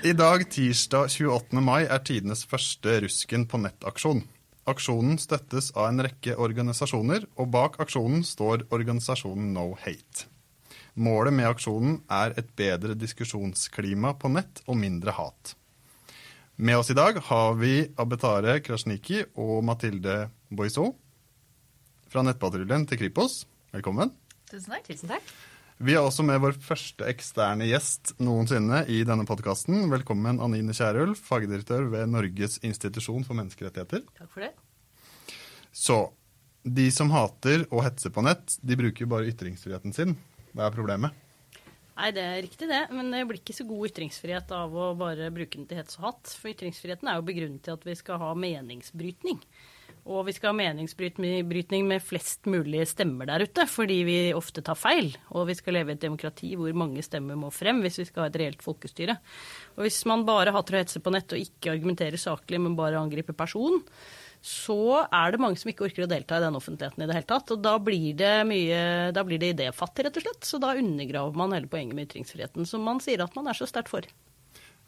I dag, tirsdag 28. mai, er tidenes første Rusken på nett-aksjon. Aksjonen støttes av en rekke organisasjoner, og bak aksjonen står organisasjonen No Hate. Målet med aksjonen er et bedre diskusjonsklima på nett og mindre hat. Med oss i dag har vi Abetare Krasniki og Mathilde Boisot fra Nettpatruljen til Kripos. Velkommen. Tusen takk. Tusen takk. Vi har også med vår første eksterne gjest noensinne i denne podkasten. Velkommen Anine Kierulf, fagdirektør ved Norges institusjon for menneskerettigheter. Takk for det. Så de som hater og hetser på nett, de bruker bare ytringsfriheten sin. Hva er problemet? Nei, det er riktig det, men det blir ikke så god ytringsfrihet av å bare bruke den til hets og hatt. For ytringsfriheten er jo begrunnet til at vi skal ha meningsbrytning. Og vi skal ha meningsbrytning med flest mulig stemmer der ute, fordi vi ofte tar feil. Og vi skal leve i et demokrati hvor mange stemmer må frem hvis vi skal ha et reelt folkestyre. Og hvis man bare hater å hetse på nett og ikke argumenterer saklig, men bare angriper person, så er det mange som ikke orker å delta i den offentligheten i det hele tatt. Og da blir det mye Da blir det idéfattig, rett og slett. Så da undergraver man hele poenget med ytringsfriheten, som man sier at man er så sterkt for.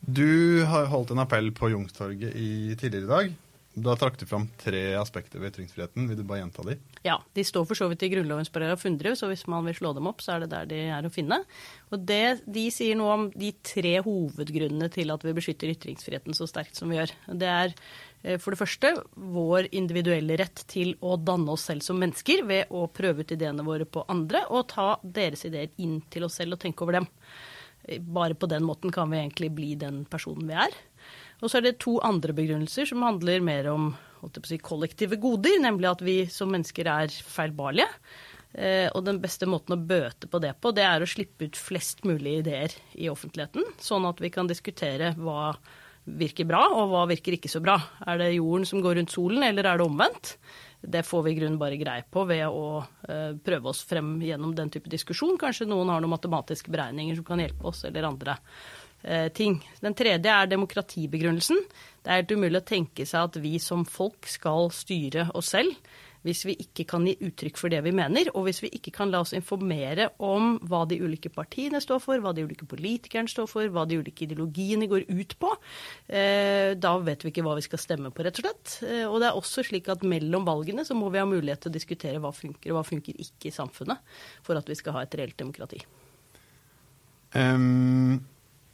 Du har holdt en appell på Youngstorget tidligere i dag. Da trakk du fram tre aspekter ved ytringsfriheten. Vil du bare gjenta de? Ja, de står for så vidt i Grunnlovens paragraf 100, så hvis man vil slå dem opp, så er det der de er å finne. Og det, De sier noe om de tre hovedgrunnene til at vi beskytter ytringsfriheten så sterkt som vi gjør. Det er eh, for det første vår individuelle rett til å danne oss selv som mennesker ved å prøve ut ideene våre på andre og ta deres ideer inn til oss selv og tenke over dem. Bare på den måten kan vi egentlig bli den personen vi er. Og så er det to andre begrunnelser som handler mer om si, kollektive goder, nemlig at vi som mennesker er feilbarlige. Eh, og den beste måten å bøte på det på, det er å slippe ut flest mulig ideer i offentligheten, sånn at vi kan diskutere hva virker bra, og hva virker ikke så bra. Er det jorden som går rundt solen, eller er det omvendt? Det får vi i grunnen bare greie på ved å eh, prøve oss frem gjennom den type diskusjon. Kanskje noen har noen matematiske beregninger som kan hjelpe oss, eller andre ting. Den tredje er demokratibegrunnelsen. Det er helt umulig å tenke seg at vi som folk skal styre oss selv hvis vi ikke kan gi uttrykk for det vi mener, og hvis vi ikke kan la oss informere om hva de ulike partiene står for, hva de ulike politikerne står for, hva de ulike ideologiene går ut på. Eh, da vet vi ikke hva vi skal stemme på, rett og slett. Eh, og det er også slik at mellom valgene så må vi ha mulighet til å diskutere hva funker og hva funker ikke i samfunnet, for at vi skal ha et reelt demokrati. Um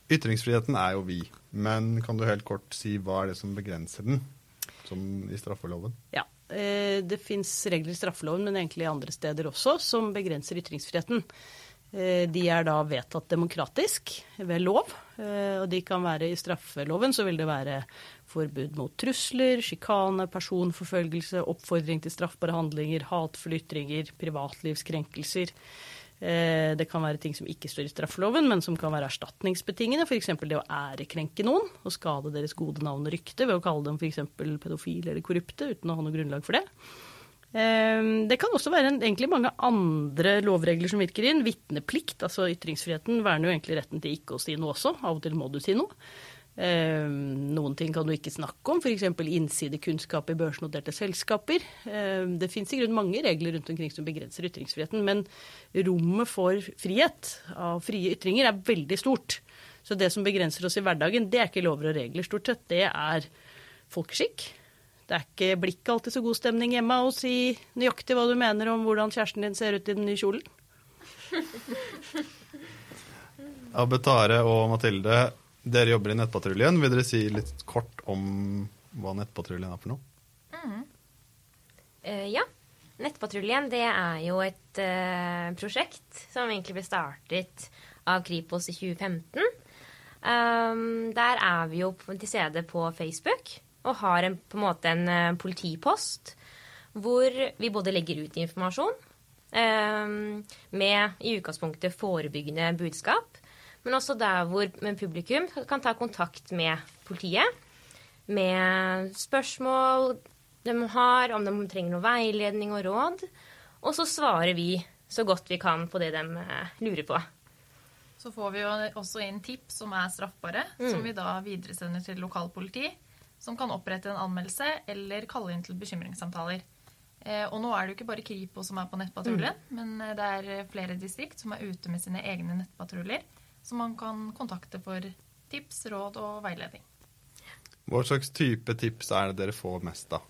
Ytringsfriheten er jo vi, men kan du helt kort si hva er det som begrenser den, som i straffeloven? Ja, eh, det fins regler i straffeloven, men egentlig andre steder også, som begrenser ytringsfriheten. Eh, de er da vedtatt demokratisk ved lov, eh, og de kan være i straffeloven så vil det være forbud mot trusler, sjikane, personforfølgelse, oppfordring til straffbare handlinger, hatefulle ytringer, privatlivskrenkelser. Eh, det kan være ting som ikke står i straffeloven, men som kan være erstatningsbetingende. F.eks. det å ærekrenke noen og skade deres gode navn og rykte ved å kalle dem f.eks. pedofile eller korrupte uten å ha noe grunnlag for det. Eh, det kan også være egentlig mange andre lovregler som virker inn. Vitneplikt, altså ytringsfriheten, verner jo egentlig retten til ikke å si noe også. Av og til må du si noe. Ehm, noen ting kan du ikke snakke om, f.eks. innsidekunnskap i børsnoterte selskaper. Ehm, det fins i grunnen mange regler rundt omkring som begrenser ytringsfriheten, men rommet for frihet av frie ytringer er veldig stort. Så det som begrenser oss i hverdagen, det er ikke lover og regler, stort sett. Det er folkeskikk. Det er ikke, blikket alltid så god stemning hjemme å si nøyaktig hva du mener om hvordan kjæresten din ser ut i den nye kjolen. Abetare og Mathilde, dere jobber i Nettpatruljen. Vil dere si litt kort om hva Nettpatruljen er for noe? Mm. Uh, ja. Nettpatruljen det er jo et uh, prosjekt som egentlig ble startet av Kripos i 2015. Um, der er vi jo til stede på Facebook og har en, på en måte en uh, politipost hvor vi både legger ut informasjon um, med i utgangspunktet forebyggende budskap, men også der hvor publikum kan ta kontakt med politiet med spørsmål de har, om de trenger noe veiledning og råd. Og så svarer vi så godt vi kan på det de eh, lurer på. Så får vi jo også inn tips som er straffbare, mm. som vi da videresender til lokalpoliti, som kan opprette en anmeldelse eller kalle inn til bekymringssamtaler. Eh, og nå er det jo ikke bare Kripos som er på nettpatruljen, mm. men eh, det er flere distrikt som er ute med sine egne nettpatruljer som man kan kontakte for tips, råd og veiledning. Hva slags type tips er det dere får mest av?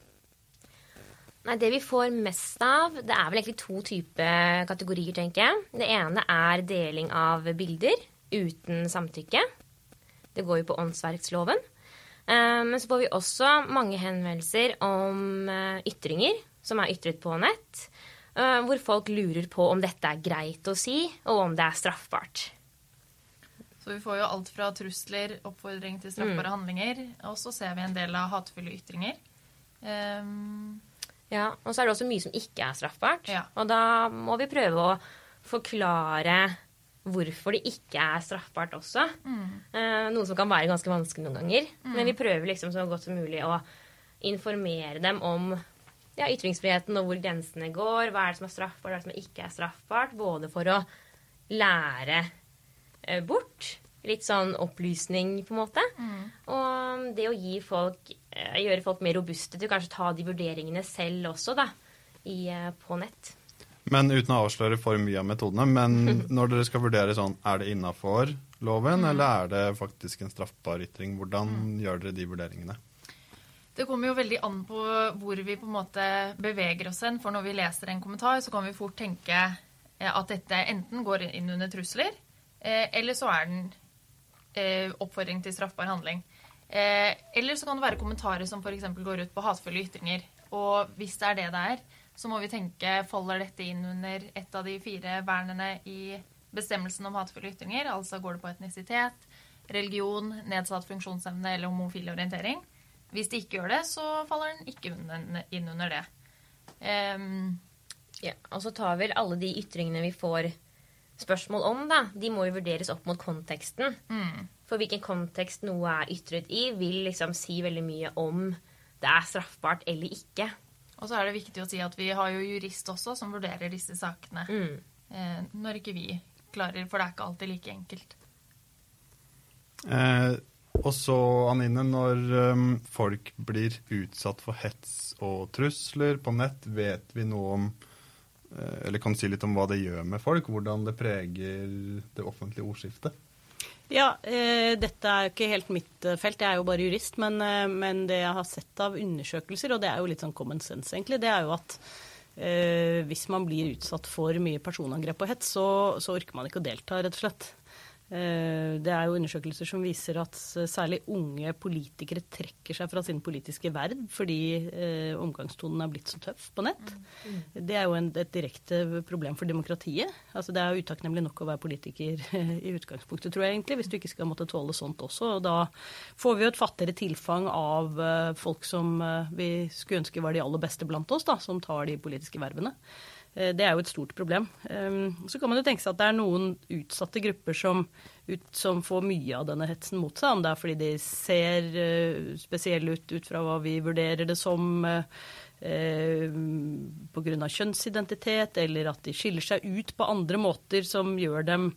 Nei, Det vi får mest av, det er vel egentlig to typer kategorier, tenker jeg. Det ene er deling av bilder uten samtykke. Det går jo på åndsverksloven. Eh, Men så får vi også mange henvendelser om eh, ytringer som er ytret på nett, eh, hvor folk lurer på om dette er greit å si, og om det er straffbart. Så vi får jo alt fra trusler, oppfordring til straffbare handlinger, og så ser vi en del av hatefulle ytringer. Um, Ja, Og så er det også mye som ikke er straffbart. Ja. Og da må vi prøve å forklare hvorfor det ikke er straffbart også. Eh, noe som kan være ganske vanskelig noen ganger. Men vi prøver liksom så godt som mulig å informere dem om ja, ytringsfriheten og hvor grensene går. Hva er det som er straffbart, hva er det som ikke er straffbart. Både for å lære bort. Litt sånn opplysning, på en måte. Og det å gi folk, eh, gjøre folk mer robuste til kanskje ta de vurderingene selv også, da, i, eh, på nett. Men uten å avsløre for mye av metodene, men når dere skal vurdere sånn, er det innafor loven, eller er det faktisk en straffbar ytring? Hvordan gjør dere de vurderingene? Det kommer jo veldig an på hvor vi på en måte beveger oss hen. For når vi leser en kommentar, så kan vi fort tenke eh, at dette enten går inn under trusler, eh, eller så er den eh, oppfordring til straffbar handling. Eh, Eller så kan det være kommentarer som f.eks. går ut på hatefulle ytringer. Og hvis det er det det er, så må vi tenke faller dette inn under et av de fire vernene i bestemmelsen om hatefulle ytringer? Altså går det på etnisitet, religion, nedsatt funksjonsevne eller homofil orientering? Hvis det ikke gjør det, så faller den ikke inn under det. Um, Ja, og så tar vel alle de ytringene vi får spørsmål om, da, de må jo vurderes opp mot konteksten. For hvilken kontekst noe er ytret i, vil liksom si veldig mye om det er straffbart eller ikke. og så er det viktig å si at vi har jo jurist også som vurderer disse sakene. Eh, når ikke vi klarer, for det er ikke alltid like enkelt. Eh, og så, Anine, når um, folk blir utsatt for hets og trusler på nett, vet vi noe om eh, Eller kan si litt om hva det gjør med folk? Hvordan det preger det offentlige ordskiftet? Ja, eh, dette er jo ikke helt mitt eh, felt, jeg er jo bare jurist. Men, eh, men det jeg har sett av undersøkelser, og det er jo litt sånn common sense egentlig, det er jo at eh, hvis man blir utsatt for mye personangrep og hets, så, så orker man ikke å delta, rett og slett. Eh, Det er jo undersøkelser som viser at eh, særlig unge politikere trekker seg fra sin politiske verv fordi eh, omgangstonen er blitt så tøff på nett. Det er jo en, et direkte problem for demokratiet. Altså Det er jo utakknemlig nok å være politiker i utgangspunktet, tror jeg egentlig, hvis du ikke skal måtte tåle sånt også. Og da får vi jo et fattigere tilfang av eh, folk som eh, vi skulle ønske var de aller beste blant oss, da, som tar de politiske vervene. Eh, Det er jo et stort problem. Um, Så kan man jo tenke seg at det er noen utsatte grupper som, ut, som får mye av denne hetsen mot seg. Om det er fordi de ser eh, spesielle ut ut fra hva vi vurderer det som uh, pga. kjønnsidentitet, eller at de skiller seg ut på andre måter som gjør dem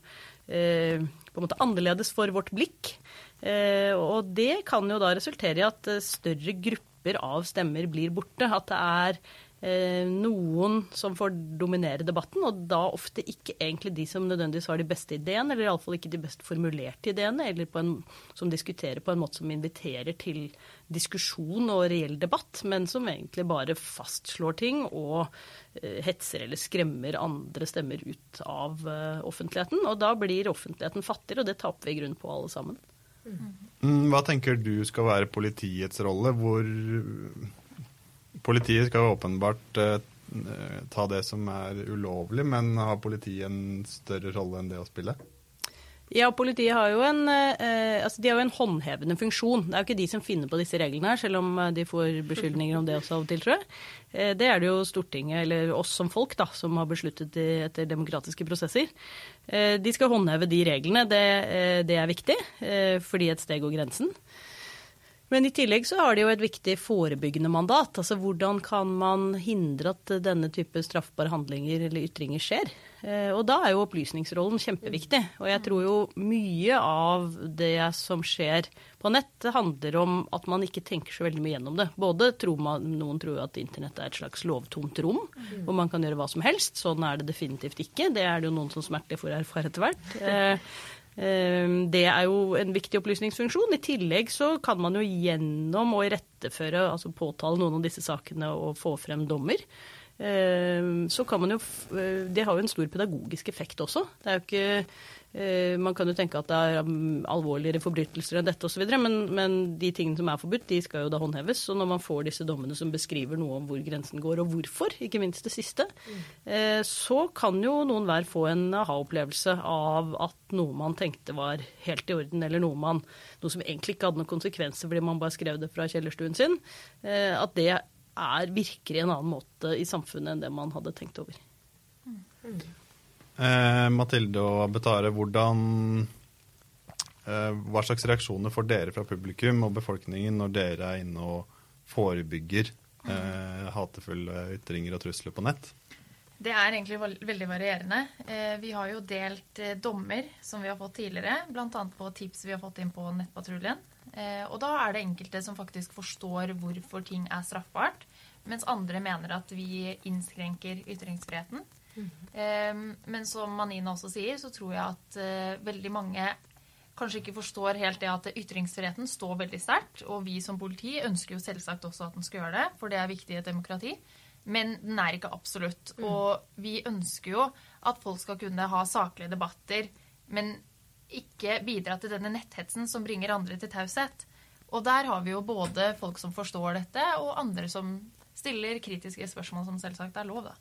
eh, på en måte annerledes for vårt blikk. Eh, og det kan jo da resultere i at eh, større grupper av stemmer blir borte. At det er eh, noen som får dominere debatten, og da ofte ikke egentlig de som nødvendigvis har de beste ideene, eller iallfall ikke de best formulerte ideene, eller en, som diskuterer på en måte som inviterer til diskusjon og reell debatt, men som egentlig bare fastslår ting og eh, hetser eller skremmer andre stemmer ut av eh, offentligheten. Og da blir offentligheten fattigere, og det taper vi i grunnen på alle sammen. Mm, Hva tenker du skal være politiets rolle? Hvor Politiet skal åpenbart eh, ta det som er ulovlig, men har politiet en større rolle enn det å spille? Ja, politiet har jo en, eh, altså de har jo en håndhevende funksjon. Det er jo ikke de som finner på disse reglene her, selv om eh, de får beskyldninger om det også av og til, tror jeg. Eh, det er det jo Stortinget, eller oss som folk, da, som har besluttet de etter demokratiske prosesser. Eh, de skal håndheve de reglene. Det, eh, det er viktig, fordi et steg går grensen. Men i tillegg så har de jo et viktig forebyggende mandat. Altså hvordan kan man hindre at denne type straffbare handlinger eller ytringer skjer? Eh, Og da er jo opplysningsrollen kjempeviktig. Og jeg tror jo mye av det som skjer på nett, handler om at man ikke tenker så veldig mye gjennom det. Både tror man, Noen tror at internett er et slags lovtomt rom, hvor man kan gjøre hva som helst. Sånn er det definitivt ikke. Det er det jo noen som smertelig får erfare etter hvert. Eh, Det er jo en viktig opplysningsfunksjon. I tillegg så kan man jo gjennom å iretteføre, altså påtale noen av disse sakene og få frem dommer, så kan man jo Det har jo en stor pedagogisk effekt også. Det er jo ikke Eh, man kan jo tenke at det er um, alvorligere forbrytelser enn dette osv., men, men de tingene som er forbudt, de skal jo da håndheves. Og når man får disse dommene som beskriver noe om hvor grensen går, og hvorfor, ikke minst det siste, mm. så kan jo noen hver få en aha-opplevelse av at noe man tenkte var helt i orden, eller noe, man, noe som egentlig ikke hadde noen konsekvenser fordi man bare skrev det fra kjellerstuen sin, eh, at det er, virker i en annen måte i samfunnet enn det man hadde tenkt over. Mm. Eh, Mathilde og Betare, hvordan eh, Hva slags reaksjoner får dere fra publikum og befolkningen når dere er inne og forebygger eh, hatefulle ytringer og trusler på nett? Det er egentlig veldig varierende. Eh, vi har jo delt eh, dommer som vi har fått tidligere, bl.a. på tips vi har fått inn på Nettpatruljen. Eh, og da er det enkelte som faktisk forstår hvorfor ting er straffbart, mens andre mener at vi innskrenker ytringsfriheten. Mm. Men som Manina også sier, så tror jeg at uh, veldig mange kanskje ikke forstår helt det at ytringsfriheten står veldig sterkt. Og vi som politi ønsker jo selvsagt også at den skal gjøre det, for det er viktig i et demokrati. Men den er ikke absolutt. Mm. Og vi ønsker jo at folk skal kunne ha saklige debatter, men ikke bidra til denne netthetsen som bringer andre til taushet. Og der har vi jo både folk som forstår dette, og andre som stiller kritiske spørsmål, som selvsagt er lov, da.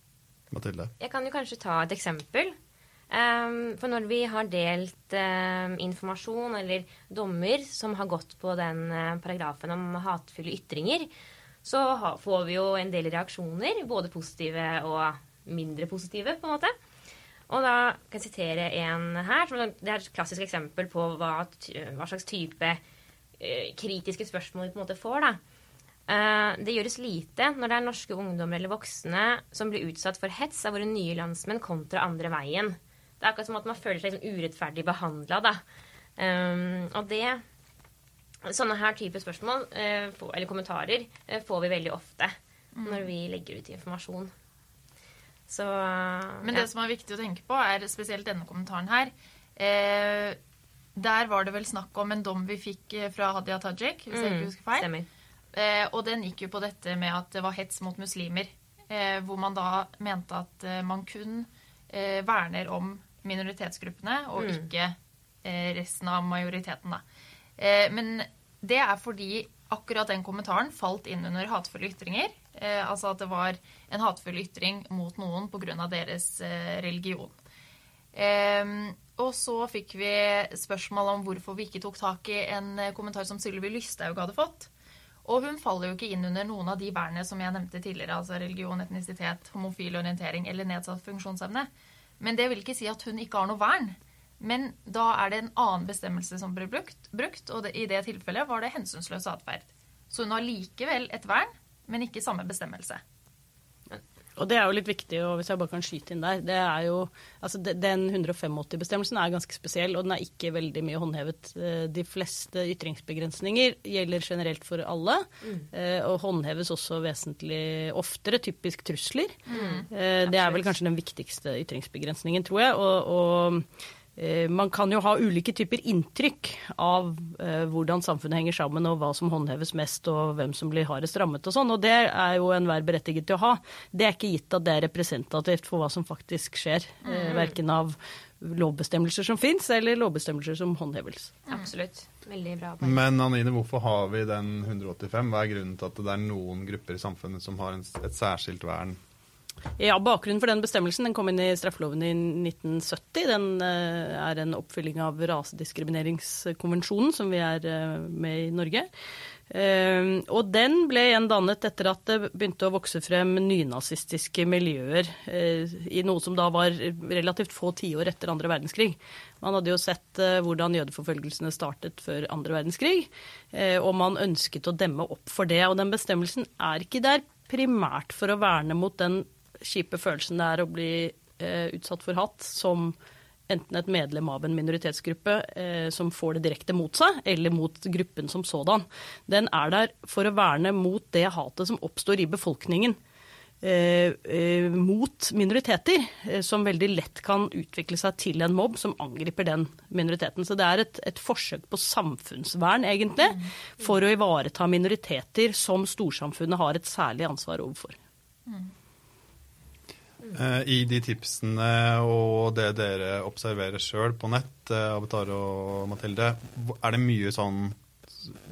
Mathilde? Jeg kan jo kanskje ta et eksempel. Um, for når vi har delt um, informasjon eller dommer som har gått på den uh, paragrafen om hatefulle ytringer, så ha, får vi jo en del reaksjoner, både positive og mindre positive, på en måte. Og da kan jeg sitere en her. Det er et klassisk eksempel på hva, hva slags type uh, kritiske spørsmål vi på en måte får. da. Eh, det gjøres lite når det er norske ungdommer eller voksne som blir utsatt for hets av våre nye landsmenn kontra andre veien. Det er akkurat som at man føler seg liksom urettferdig behandla, da. Um, og det Sånne her type spørsmål, uh, eller kommentarer, får vi veldig ofte mm. når vi legger ut informasjon. Så Men det ja. som er viktig å tenke på, er spesielt denne kommentaren her. Eh, der var det vel snakk om en dom vi fikk fra Hadia Tajik, hvis mm, jeg ikke husker feil. Stemmer. Eh, og den gikk jo på dette med at det var hets mot muslimer. Eh, hvor man da mente at eh, man kun eh, verner om minoritetsgruppene, og mm. ikke eh, resten av majoriteten. Da. Eh, men det er fordi akkurat den kommentaren falt inn under hatefulle ytringer. altså at det var en hatefull ytring mot noen pga. deres religion. og så fikk vi spørsmål om hvorfor vi ikke tok tak i en kommentar som Sylvi Lysthaug hadde fått. Og hun faller jo ikke inn under noen av de vernene som jeg nevnte tidligere, altså religion, etnisitet, homofil orientering eller nedsatt funksjonsevne. Men det vil ikke si at hun ikke har noe vern. Men da er det en annen bestemmelse som blir brukt, brukt og det, i det tilfellet var det hensynsløs atferd. Så hun har likevel et vern, men ikke samme bestemmelse. Og det er jo litt viktig, og hvis jeg bare kan skyte inn der det er jo, altså Den 185-bestemmelsen er ganske spesiell, og den er ikke veldig mye håndhevet. Eh, de fleste ytringsbegrensninger gjelder generelt for alle, mm. Og håndheves også vesentlig oftere. Typisk trusler. Mm. Eh, det er vel kanskje den viktigste ytringsbegrensningen, tror jeg. og, og man kan jo ha ulike typer inntrykk av eh, hvordan samfunnet henger sammen, og hva som håndheves mest, og hvem som blir hardest rammet og sånn. Og det er jo enhver berettiget til å ha. Det er ikke gitt at det er representativt for hva som faktisk skjer. Mm. Eh, verken av lovbestemmelser som fins, eller lovbestemmelser som håndheves. Mm. Absolutt. Veldig bra. Men Anine, hvorfor har vi den 185? Hva er grunnen til at det er noen grupper i samfunnet som har et særskilt vern ja, Bakgrunnen for den bestemmelsen den kom inn i straffeloven i 1970. Den uh, er en oppfylling av rasediskrimineringskonvensjonen, som vi er uh, med i Norge. Uh, og den ble igjen dannet etter at det begynte å vokse frem nynazistiske miljøer i noe som da var relativt få tiår etter andre verdenskrig. Man hadde jo sett hvordan jødeforfølgelsene startet før andre verdenskrig, og man ønsket å demme opp for det. Og den bestemmelsen er ikke der primært for å verne mot den kjipe følelsen det er å bli eh, utsatt for hat som enten et medlem av en minoritetsgruppe eh, som får det direkte mot seg, eller mot gruppen som sådan. Den er der for å verne mot det hatet som oppstår i befolkningen. eh, eh, mot minoriteter, eh, som veldig lett kan utvikle seg til en mobb som angriper den minoriteten. Så det er et, et forsøk på samfunnsvern, egentlig, for å ivareta minoriteter som storsamfunnet har et særlig ansvar overfor. Eh, I de tipsene og det dere observerer sjøl på nett, eh, Avatar og Mathilde, er det mye sånn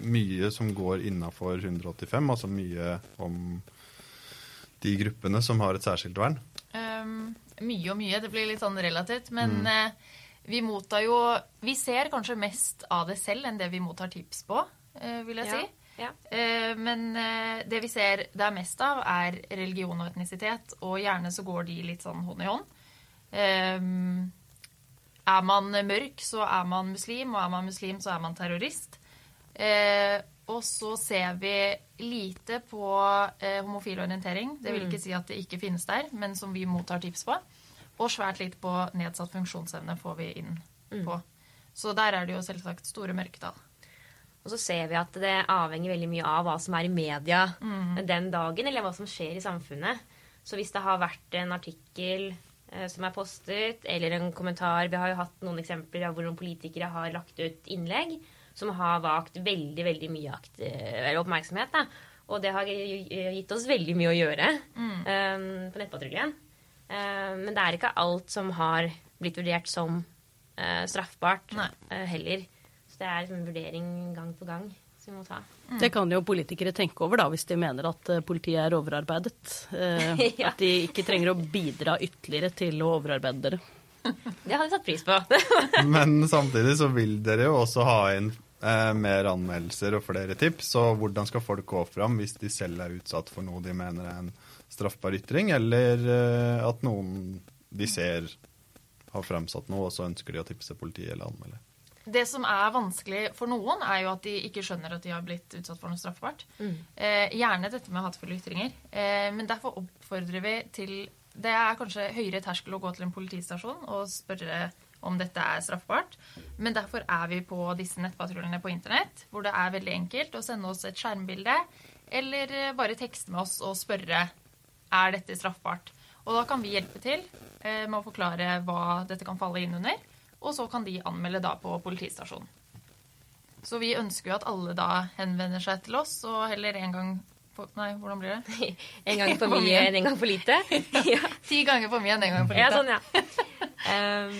mye som går innafor 185, altså mye om de gruppene som har et særskilt vern? Um, mye og mye. Det blir litt sånn relativt. Men eh, vi mottar jo Vi ser kanskje mest av det selv enn det vi mottar tips på, eh, vil jeg Ja, si. Ja. Eh, men eh, det vi ser det er mest av, er religion og etnisitet. Og gjerne så går de litt sånn hånd i hånd. Um, er man mørk, så er man muslim, og er man muslim, så er man terrorist. Eh, og så ser vi lite på eh, homofil orientering. Det vil ikke si at det ikke finnes der, men som vi mottar tips på. Og svært litt på nedsatt funksjonsevne får vi inn på. Så der er det jo selvsagt store mørketall. Og så ser vi at det avhenger veldig mye av hva som er i media den dagen, eller hva som skjer i samfunnet. Så hvis det har vært en artikkel eh, som er postet, eller en kommentar Vi har jo hatt noen eksempler av hvordan politikere har lagt ut innlegg som har vakt veldig, veldig mye akt eller oppmerksomhet. Da. Og det har gitt oss veldig mye å gjøre eh, på Nettpatruljen. Eh, men det er ikke alt som har blitt vurdert som uh, straffbart uh, eh, heller. Så det er liksom en vurdering gang på gang som vi må ta. Det kan jo politikere tenke over da, hvis de mener at eh, politiet er overarbeidet. Eh, Ja. At de ikke trenger å bidra ytterligere til å overarbeide dere. Det hadde vi satt pris på. Men samtidig så vil dere jo også ha inn eh, mer anmeldelser og flere tips. Så hvordan skal folk gå fram hvis de selv er utsatt for noe de mener er en straffbar ytring, eller eh, at noen de ser har fremsatt noe, og så ønsker de å tipse politiet eller anmelde? Det som er vanskelig for noen, er jo at de ikke skjønner at de har blitt utsatt for noe straffbart. Eh, gjerne dette med hatefulle ytringer. Eh, men derfor oppfordrer vi til Det er kanskje høyere terskel å gå til en politistasjon og spørre om dette er straffbart. Men derfor er vi på disse nettpatruljene på internett, hvor det er veldig enkelt å sende oss et skjermbilde, eller eh, bare tekste med oss og spørre er dette straffbart. Og da kan vi hjelpe til eh, med å forklare hva dette kan falle inn under. Og så kan de anmelde da på politistasjonen. Så vi ønsker jo at alle da henvender seg til oss, og heller en gang Nei, hvordan blir det? En gang for mye, enn en gang for lite. Ja, Ti ganger for mye enn en gang for lite. ja sånn, ja. Um,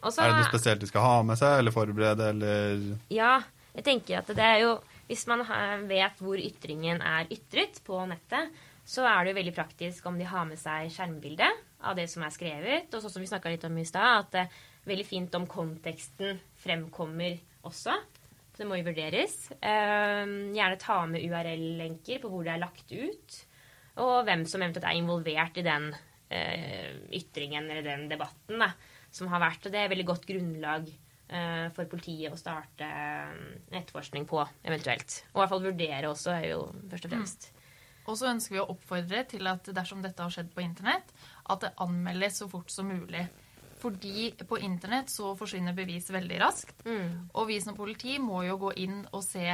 også, Er det noe spesielt de skal ha med seg, eller forberede, eller Ja, jeg tenker at det er jo Hvis man vet hvor ytringen er ytret på nettet, så er det jo veldig praktisk om de har med seg skjermbilde av det som er skrevet. Og sånn som vi snakka litt om i stad, at er veldig fint om konteksten fremkommer også. Så det må jo vurderes. Eh, gjerne ta med URL-lenker på hvor det er lagt ut. Og hvem som eventuelt er involvert i den eh, ytringen eller den debatten da, som har vært. Og det er et veldig godt grunnlag eh, for politiet å starte eh, etterforskning på, eventuelt. Og i hvert fall vurdere også, er jo først og fremst. Og så ønsker vi å oppfordre til at dersom dette har skjedd på internett, at det anmeldes så fort som mulig. Fordi på internett så forsvinner bevis veldig raskt. Mm. Og vi som politi må jo gå inn og se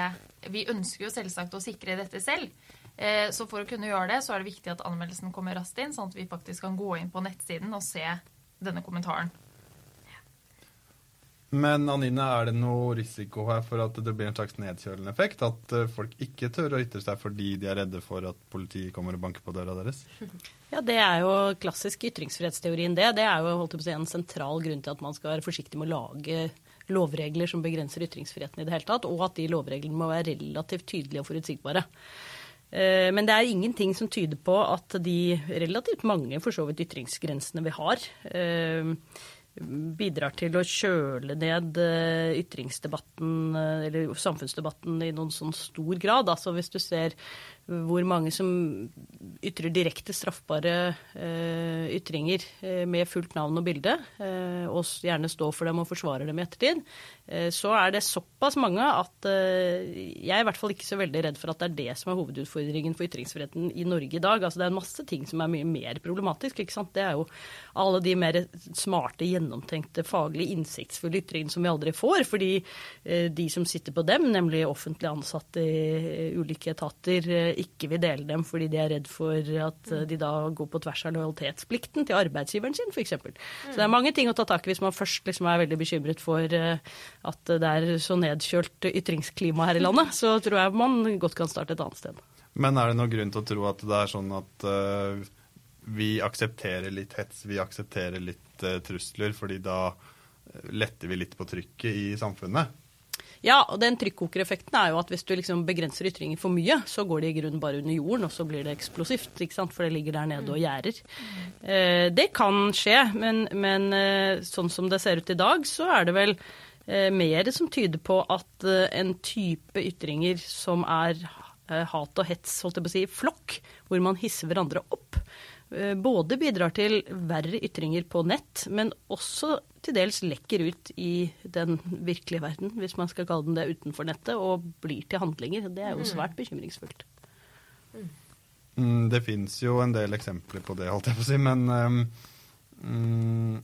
Vi ønsker jo selvsagt å sikre dette selv. Eh, Så for å kunne gjøre det, så er det viktig at anmeldelsen kommer raskt inn, sånn at vi faktisk kan gå inn på nettsiden og se denne kommentaren. Men Anine, er det noe risiko her for at det blir en slags nedkjølende effekt? At eh, folk ikke tør å ytre seg fordi de er redde for at politiet kommer og banker på døra deres? Ja, Det er jo klassisk ytringsfrihetsteorien, det. Det er jo holdt på å si, en sentral grunn til at man skal være forsiktig med å lage lovregler som begrenser ytringsfriheten i det hele tatt, og at de lovreglene må være relativt tydelige og forutsigbare. Eh, Men det er ingenting som tyder på at de relativt mange for så vidt ytringsgrensene vi har, eh, bidrar til å kjøle ned eh, ytringsdebatten, eh, eller samfunnsdebatten, i noen sånn stor grad. Altså hvis du ser hvor mange som ytrer direkte straffbare eh, ytringer eh, med fullt navn og bilde, eh, og gjerne står for dem og forsvarer dem i ettertid, eh, så er det såpass mange at eh, jeg er i hvert fall ikke så veldig redd for at det er det som er hovedutfordringen for ytringsfriheten i Norge i dag. Altså det er en masse ting som er mye mer problematisk. ikke sant? Det er jo alle de mer smarte, gjennomtenkte, faglig innsiktsfulle ytringene som vi aldri får. Fordi eh, de som sitter på dem, nemlig offentlig ansatte i ulike etater, ikke vil dele dem fordi de er redd for at de da går på tvers av lojalitetsplikten til arbeidsgiveren sin, f.eks. Så det er mange ting å ta tak i hvis man først liksom er veldig bekymret for at det er så nedkjølt ytringsklima her i landet. Så tror jeg man godt kan starte et annet sted. Men er det noen grunn til å tro at det er sånn at uh, vi aksepterer litt hets, vi aksepterer litt trusler, fordi da letter vi litt på trykket i samfunnet? Ja, og den trykkokereffekten er jo at hvis du liksom begrenser ytringer for mye, så går de i grunnen bare under jorden, og så blir det eksplosivt. For det ligger der nede og gjerder. Eh, det kan skje, men, men eh, sånn som det ser ut i dag, så er det vel eh, mer som tyder på at en type ytringer som er hat og hets, holdt jeg på å si, flokk, hvor man hisser hverandre opp. Eh, både bidrar til verre ytringer på nett, men også til dels lekker ut i den virkelige verden, hvis man skal kalle den det utenfor nettet, og blir til handlinger. Det er jo mm. svært bekymringsfullt. Mm, det fins jo en del eksempler på det, holdt jeg på å si, men um,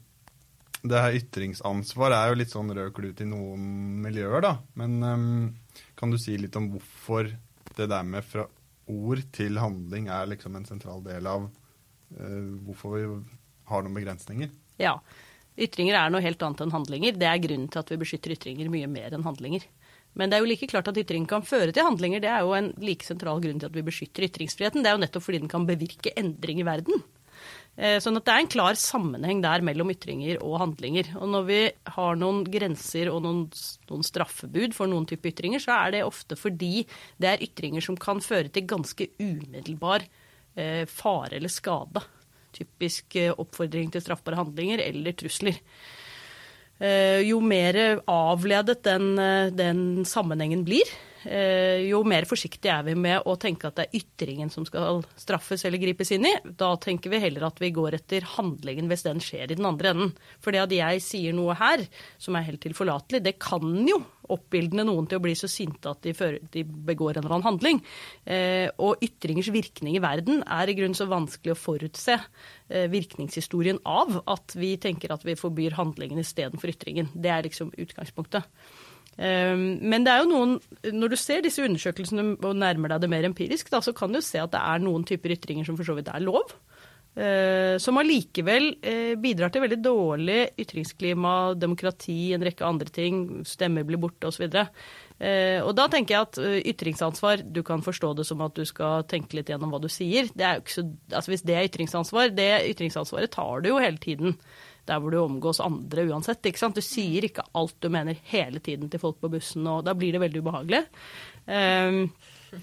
det her ytringsansvar er jo litt sånn rød klut i noen miljøer, da. Men um, kan du si litt om hvorfor det der med fra ord til handling er liksom en sentral del av hvorfor vi har noen begrensninger. Ja. Ytringer er noe helt annet enn handlinger. Det er grunnen til at vi beskytter ytringer mye mer enn handlinger. Men det er jo like klart at ytring kan føre til handlinger. Det er jo en like sentral grunn til at vi beskytter ytringsfriheten. Det er jo nettopp fordi den kan bevirke endring i verden. Eh, sånn at det er en klar sammenheng der mellom ytringer og handlinger. Og når vi har noen grenser og noen, noen straffebud for noen type ytringer, så er det ofte fordi det er ytringer som kan føre til ganske umiddelbar eh, fare eller skade. Typisk eh, oppfordring til straffbare handlinger eller trusler. Eh, jo mer avledet den, eh, den sammenhengen blir, Eh, jo mer forsiktige er vi med å tenke at det er ytringen som skal straffes eller gripes inn i. Da tenker vi heller at vi går etter handlingen hvis den skjer i den andre enden. For det at jeg sier noe her som er helt tilforlatelig, det kan jo oppildne noen til å bli så sinte at de, fører, de begår en eller annen handling. Eh, og ytringers virkning i verden er i grunnen så vanskelig å forutse eh, virkningshistorien av at vi tenker at vi forbyr handlingen istedenfor ytringen. Det er liksom utgangspunktet. Ehm, men det er jo noen, når du ser disse undersøkelsene og nærmer deg det mer empirisk, da, så kan du se at det er noen typer ytringer som for så vidt er lov. Eh, som allikevel eh, bidrar til veldig dårlig ytringsklima, demokrati, en rekke andre ting. Stemmer blir borte osv. Uh, og da tenker jeg at ytringsansvar, du kan forstå det som at du skal tenke litt gjennom hva du sier. Det så, altså Hvis det er ytringsansvar, det ytringsansvaret tar du jo hele tiden der hvor du omgås andre uansett. ikke sant? Du sier ikke alt du mener hele tiden til folk på bussen, og da blir det veldig ubehagelig. Um,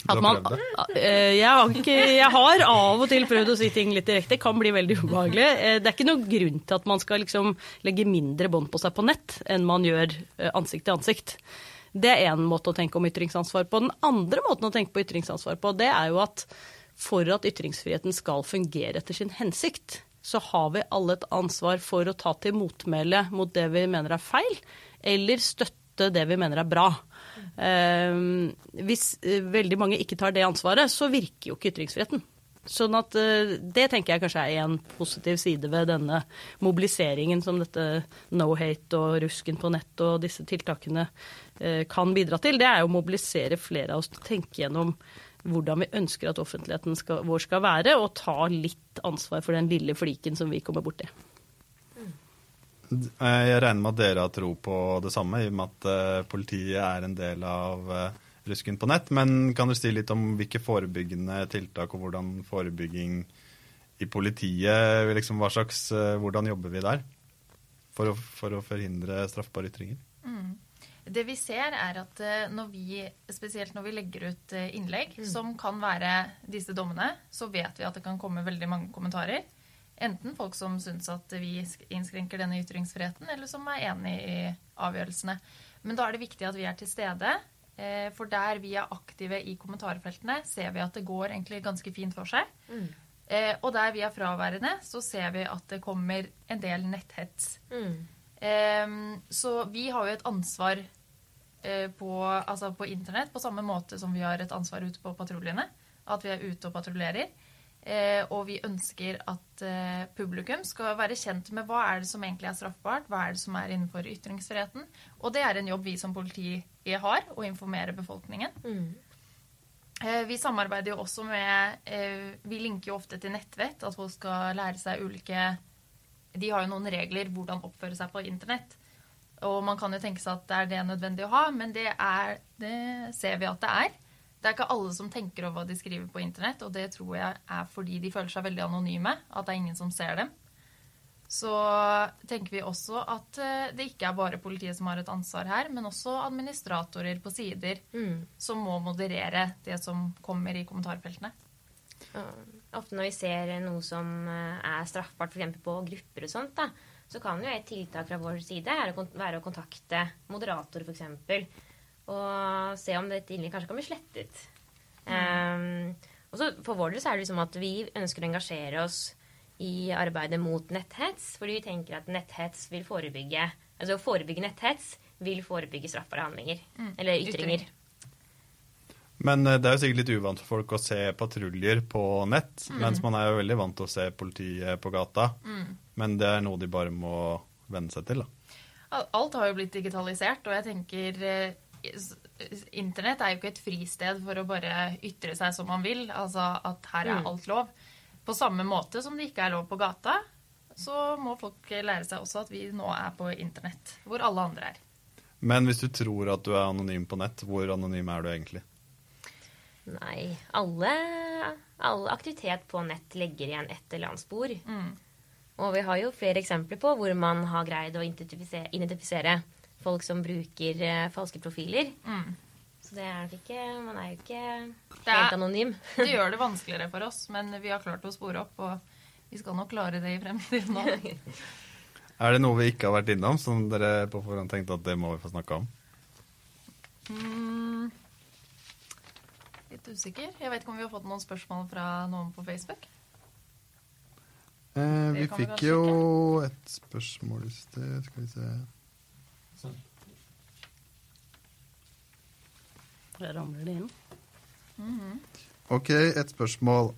at man, uh, jeg, har ikke, jeg, har av og til prøvd å si ting litt direkte. Kan bli veldig ubehagelig. Uh, det er ikke noen grunn til at man skal liksom legge mindre bånd på seg på nett enn man gjør uh, ansikt til ansikt. Det er én måte å tenke om ytringsansvar på. Den andre måten å tenke på ytringsansvar på, det er jo at for at ytringsfriheten skal fungere etter sin hensikt, så har vi alle et ansvar for å ta til motmæle mot det vi mener er feil, eller støtte det vi mener er bra. Uh, hvis uh, veldig mange ikke tar det ansvaret, så virker jo ikke ytringsfriheten. Sånn at uh, Det tenker jeg kanskje er en positiv side ved denne mobiliseringen som dette no hate og rusken på nett og disse tiltakene kan bidra til. Det er jo å mobilisere flere av oss til å tenke gjennom hvordan vi ønsker at offentligheten skal, vår skal være, og ta litt ansvar for den lille fliken som vi kommer borti. Jeg regner med at dere har tro på det samme, i og med at uh, politiet er en del av uh, Rusken på nett. Men kan du si litt om hvilke forebyggende tiltak og hvordan forebygging i politiet liksom, hva slags, Hvordan jobber vi der for å, for å forhindre straffbare ytringer? Mm. Det vi ser, er at eh, når vi, spesielt når vi legger ut eh, innlegg mm. som kan være disse dommene, så vet vi at det kan komme veldig mange kommentarer. Enten folk som syns at vi innskrenker denne ytringsfriheten, eller som er enig i avgjørelsene. Men da er det viktig at vi er til stede. Eh, for der vi er aktive i kommentarfeltene, ser vi at det går egentlig ganske fint for seg. Mm. Og der vi er fraværende, så ser vi at det kommer en del netthets. Mm. Ehm, så vi har jo et ansvar eh, på, altså på, internett på samme måte som vi har et ansvar ute på patruljene. At vi er ute og patruljerer. Eh, og vi ønsker at eh, publikum skal være kjent med hva er det som egentlig er straffbart, hva er det som er innenfor ytringsfriheten. Og det er en jobb vi som politi har, å informere befolkningen. Mm. vi samarbeider jo også med Vi linker jo ofte til nettvett, at folk skal lære seg ulike De har jo noen regler hvordan oppføre seg på internett. Og man kan jo tenke seg at det er det nødvendig å ha, men det, er, det ser vi at det er. Det er ikke alle som tenker over hva de skriver på internett, og det tror jeg er fordi de føler seg veldig anonyme. At det er ingen som ser dem. Så tenker vi også at eh, det ikke er bare politiet som har et ansvar her, men også administratorer på sider Mm. som må moderere det som kommer i kommentarfeltene. Og Ofte når vi ser noe som eh, er straffbart, f.eks. på grupper og sånt, da, så kan jo et tiltak fra vår side være å kontakte moderator, f.eks. Og se om dette innlegget kanskje kan bli slettet. Um, og så For vår del så er det liksom at vi ønsker å engasjere oss i arbeidet mot netthets, fordi vi tenker at netthets vil forebygge Altså å forebygge netthets vil forebygge straffbare handlinger. Eller ytringer. Men eh, det er jo sikkert litt uvant for folk å se patruljer på nett, mens man er jo veldig vant til å se politiet på gata. Men det er noe de bare må venne seg til, da. Alt har jo blitt digitalisert, og jeg tenker eh, Internett er jo ikke et fristed for å bare ytre seg som man vil. Altså at her er Mm. alt lov. På samme måte som det ikke er lov på gata, så må folk lære seg også at vi nå er på internett, hvor alle andre er. Men hvis du tror at du er anonym på nett, hvor anonym er du egentlig? Nei, alle, all aktivitet på nett legger igjen et eller annet spor. Og vi har jo flere eksempler på hvor man har greid å identifisere, identifisere folk som bruker uh, falske profiler. Så det er nok ikke Man er jo ikke Det er- helt anonym. Det gjør det vanskeligere for oss, men vi har klart å spore opp, og vi skal nok klare det i fremtiden òg. Er det noe vi ikke har vært innom, som dere på forhånd tenkte at det må vi få snakke om? Mm. Litt usikker. Jeg vet ikke om vi har fått noen spørsmål fra noen på Facebook. Eh, vi fikk vi jo et spørsmål i sted. Skal vi se Der ramler det inn. Ok, et spørsmål.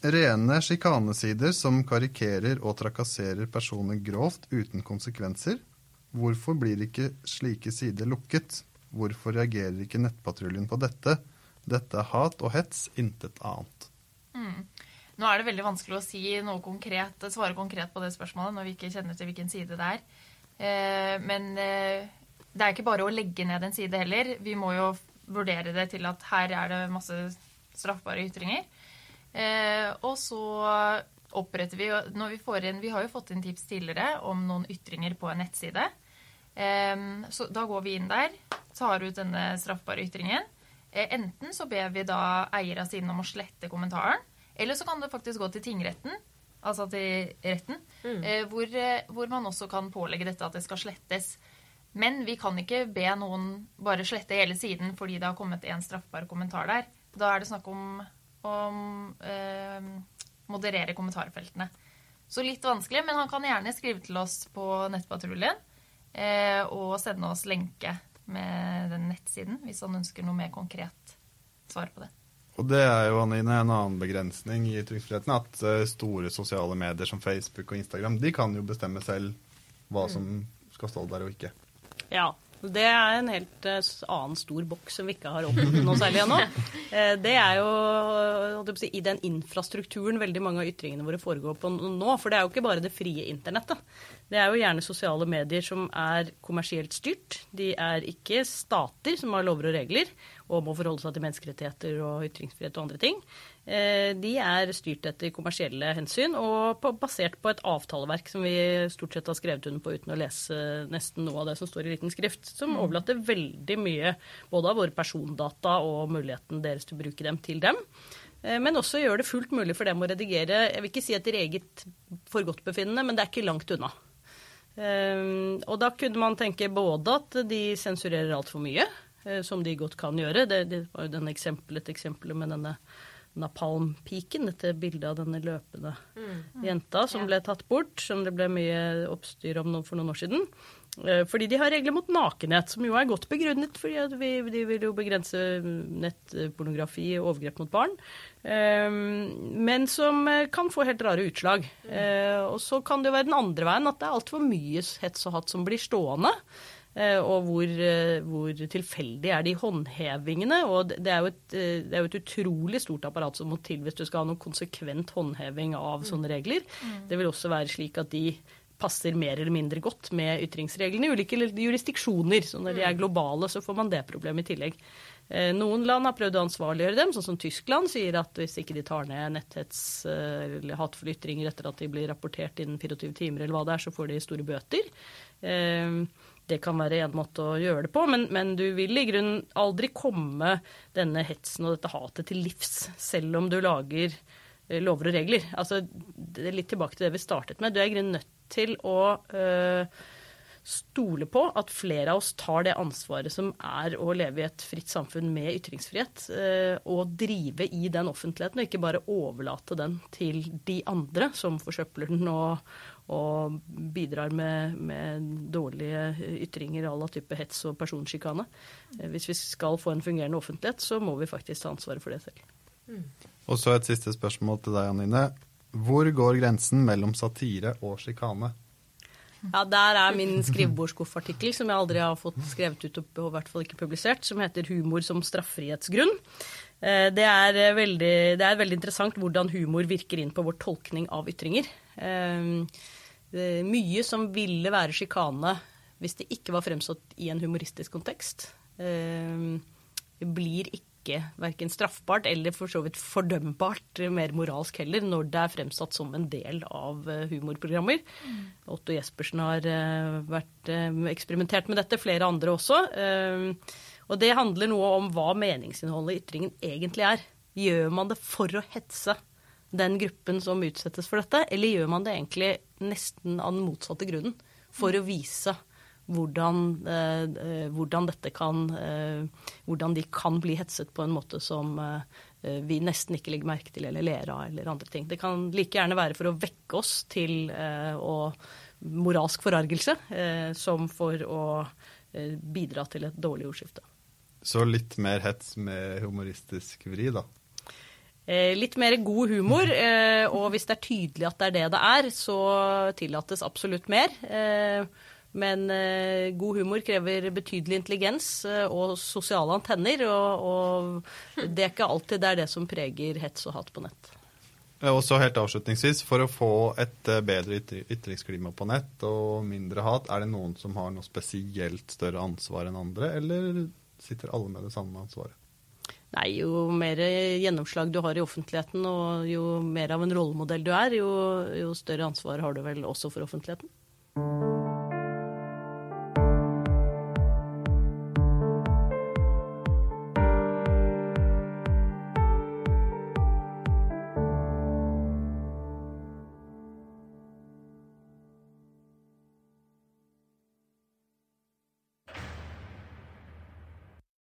Rene sjikanesider som karikerer og trakasserer personer grovt uten konsekvenser. Hvorfor blir ikke slike sider lukket? Hvorfor reagerer ikke Nettpatruljen på dette? Dette er hat og hets, intet annet. Nå er det veldig vanskelig å si noe konkret, svare konkret på det spørsmålet når vi ikke kjenner til hvilken side det er. Eh, Men eh, det er ikke bare å legge ned en side heller. Vi må jo vurdere det til at her er det masse straffbare ytringer. Eh, Og så oppretter vi når vi får inn Vi har jo fått inn tips tidligere om noen ytringer på en nettside. Så da går vi inn der, tar ut denne straffbare ytringen. Eh, Enten så ber vi da eier av siden om å slette kommentaren, eller så kan det faktisk gå til tingretten, altså til retten, mm. hvor, eh, hvor man også kan pålegge dette at det skal slettes. Men vi kan ikke be noen bare slette hele siden fordi det har kommet en straffbar kommentar der. Da er det snakk om å eh, moderere kommentarfeltene. Så litt vanskelig, men han kan gjerne skrive til oss på Nettpatruljen eh, og sende oss lenke med den nettsiden hvis han ønsker noe mer konkret svar på det. Og det er jo Anine, en annen begrensning i ytringsfriheten, at eh, store sosiale medier som Facebook og Instagram de kan jo bestemme selv hva som skal stå der og ikke. Ja. Det er en helt eh, annen stor boks som vi ikke har åpnet noe særlig ennå. Eh, Det er jo si, i den infrastrukturen veldig mange av ytringene våre foregår på nå. For det er jo ikke bare det frie internettet. Det er jo gjerne sosiale medier som er kommersielt styrt. De er ikke stater som har lover og regler og må forholde seg til menneskerettigheter og ytringsfrihet og andre ting. Eh, De er styrt etter kommersielle hensyn og på, basert på et avtaleverk som vi stort sett har skrevet under på uten å lese nesten noe av det som står i liten skrift, som overlater veldig mye både av våre persondata og muligheten deres til å bruke dem til dem. Eh, Men også gjør det fullt mulig for dem å redigere, jeg vil ikke si etter eget forgodtbefinnende, men det er ikke langt unna. Eh, Og da kunne man tenke både at de sensurerer altfor mye, som de godt kan gjøre. Det, det var jo eksempel, et eksempel med denne napalmpiken, dette bildet av denne løpende jenta som Ja. ble tatt bort, som det ble mye oppstyr om for noen år siden. Eh, fordi de har regler mot nakenhet, som jo er godt begrunnet, fordi vi, de vil jo begrense nettpornografi og overgrep mot barn. Men som kan få helt rare utslag. Og så kan det jo være den andre veien, at det er altfor mye hets og hatt som blir stående. Og hvor, hvor, tilfeldig er de håndhevingene. Og det er, et, det er, jo et, utrolig stort apparat som må til hvis du skal ha noen konsekvent håndheving av sånne regler. Det vil også være slik at de passer mer eller mindre godt med ytringsreglene i ulike jurisdiksjoner. Så når de er globale, så får man det problemet i tillegg. Eh, noen land har prøvd å ansvarliggjøre dem, sånn som Tyskland sier at hvis ikke de tar ned netthets eh, eller hatefulle ytringer etter at de blir rapportert innen 24 timer, eller hva det er, så får de store bøter. Eh, det kan være en måte å gjøre det på, men, men du vil i grunnen aldri komme denne hetsen og dette hatet til livs, selv om du lager lover og regler. Altså, det er litt tilbake til det vi startet med. Du er i grunnen nødt til å øh, stole på at flere av oss tar det ansvaret som er å leve i et fritt samfunn med ytringsfrihet, uh, og drive i den offentligheten, og ikke bare overlate den til de andre som forsøpler den og, og bidrar med, med, dårlige ytringer à la type hets og personsjikane. Uh, hvis vi skal få en fungerende offentlighet, så må vi faktisk ta ansvaret for det selv. Mm. Og så et siste spørsmål til deg, Anine. Hvor går grensen mellom satire og sjikane? Ja, Der er min skrivebordskuffartikkel, som jeg aldri har fått skrevet ut og i hvert fall ikke publisert, som heter 'Humor som straffrihetsgrunn'. Eh, det er, eh, veldig, det er veldig interessant hvordan humor virker inn på vår tolkning av ytringer. Eh, mye som ville være sjikane hvis det ikke var fremstått i en humoristisk kontekst, blir ikke verken straffbart eller for så vidt fordømbart, mer moralsk heller, når det er fremsatt som en del av eh, humorprogrammer. Mm. Otto Jespersen har eh, vært eh, eksperimentert med dette, flere andre også. Og det handler noe om hva meningsinnholdet i ytringen egentlig er. Gjør man det for å hetse den gruppen som utsettes for dette, eller gjør man det egentlig nesten av den motsatte grunnen? For å vise hvordan, eh, eh, hvordan, kan eh, Hvordan de kan bli hetset på en måte som vi nesten ikke legger merke til eller ler av, eller andre ting. Det kan like gjerne være for å vekke oss til å moralsk forargelse, som for å bidra til et dårlig ordskifte. Så litt mer hets med humoristisk vri, da? Litt mer god humor, og hvis det er tydelig at det er det det er, så tillates absolutt mer. Men eh, god humor krever betydelig intelligens eh, og sosiale antenner, og, og, det er ikke alltid det er det som preger hets og hat på nett. Og så helt avslutningsvis, For å få et eh, bedre ytringsklima på nett og mindre hat, er det noen som har noe spesielt større ansvar enn andre, eller sitter alle med det samme ansvaret? Nei, Jo mer gjennomslag du har i offentligheten, og jo mer av en rollemodell du er, jo, jo større ansvar har du vel også for offentligheten.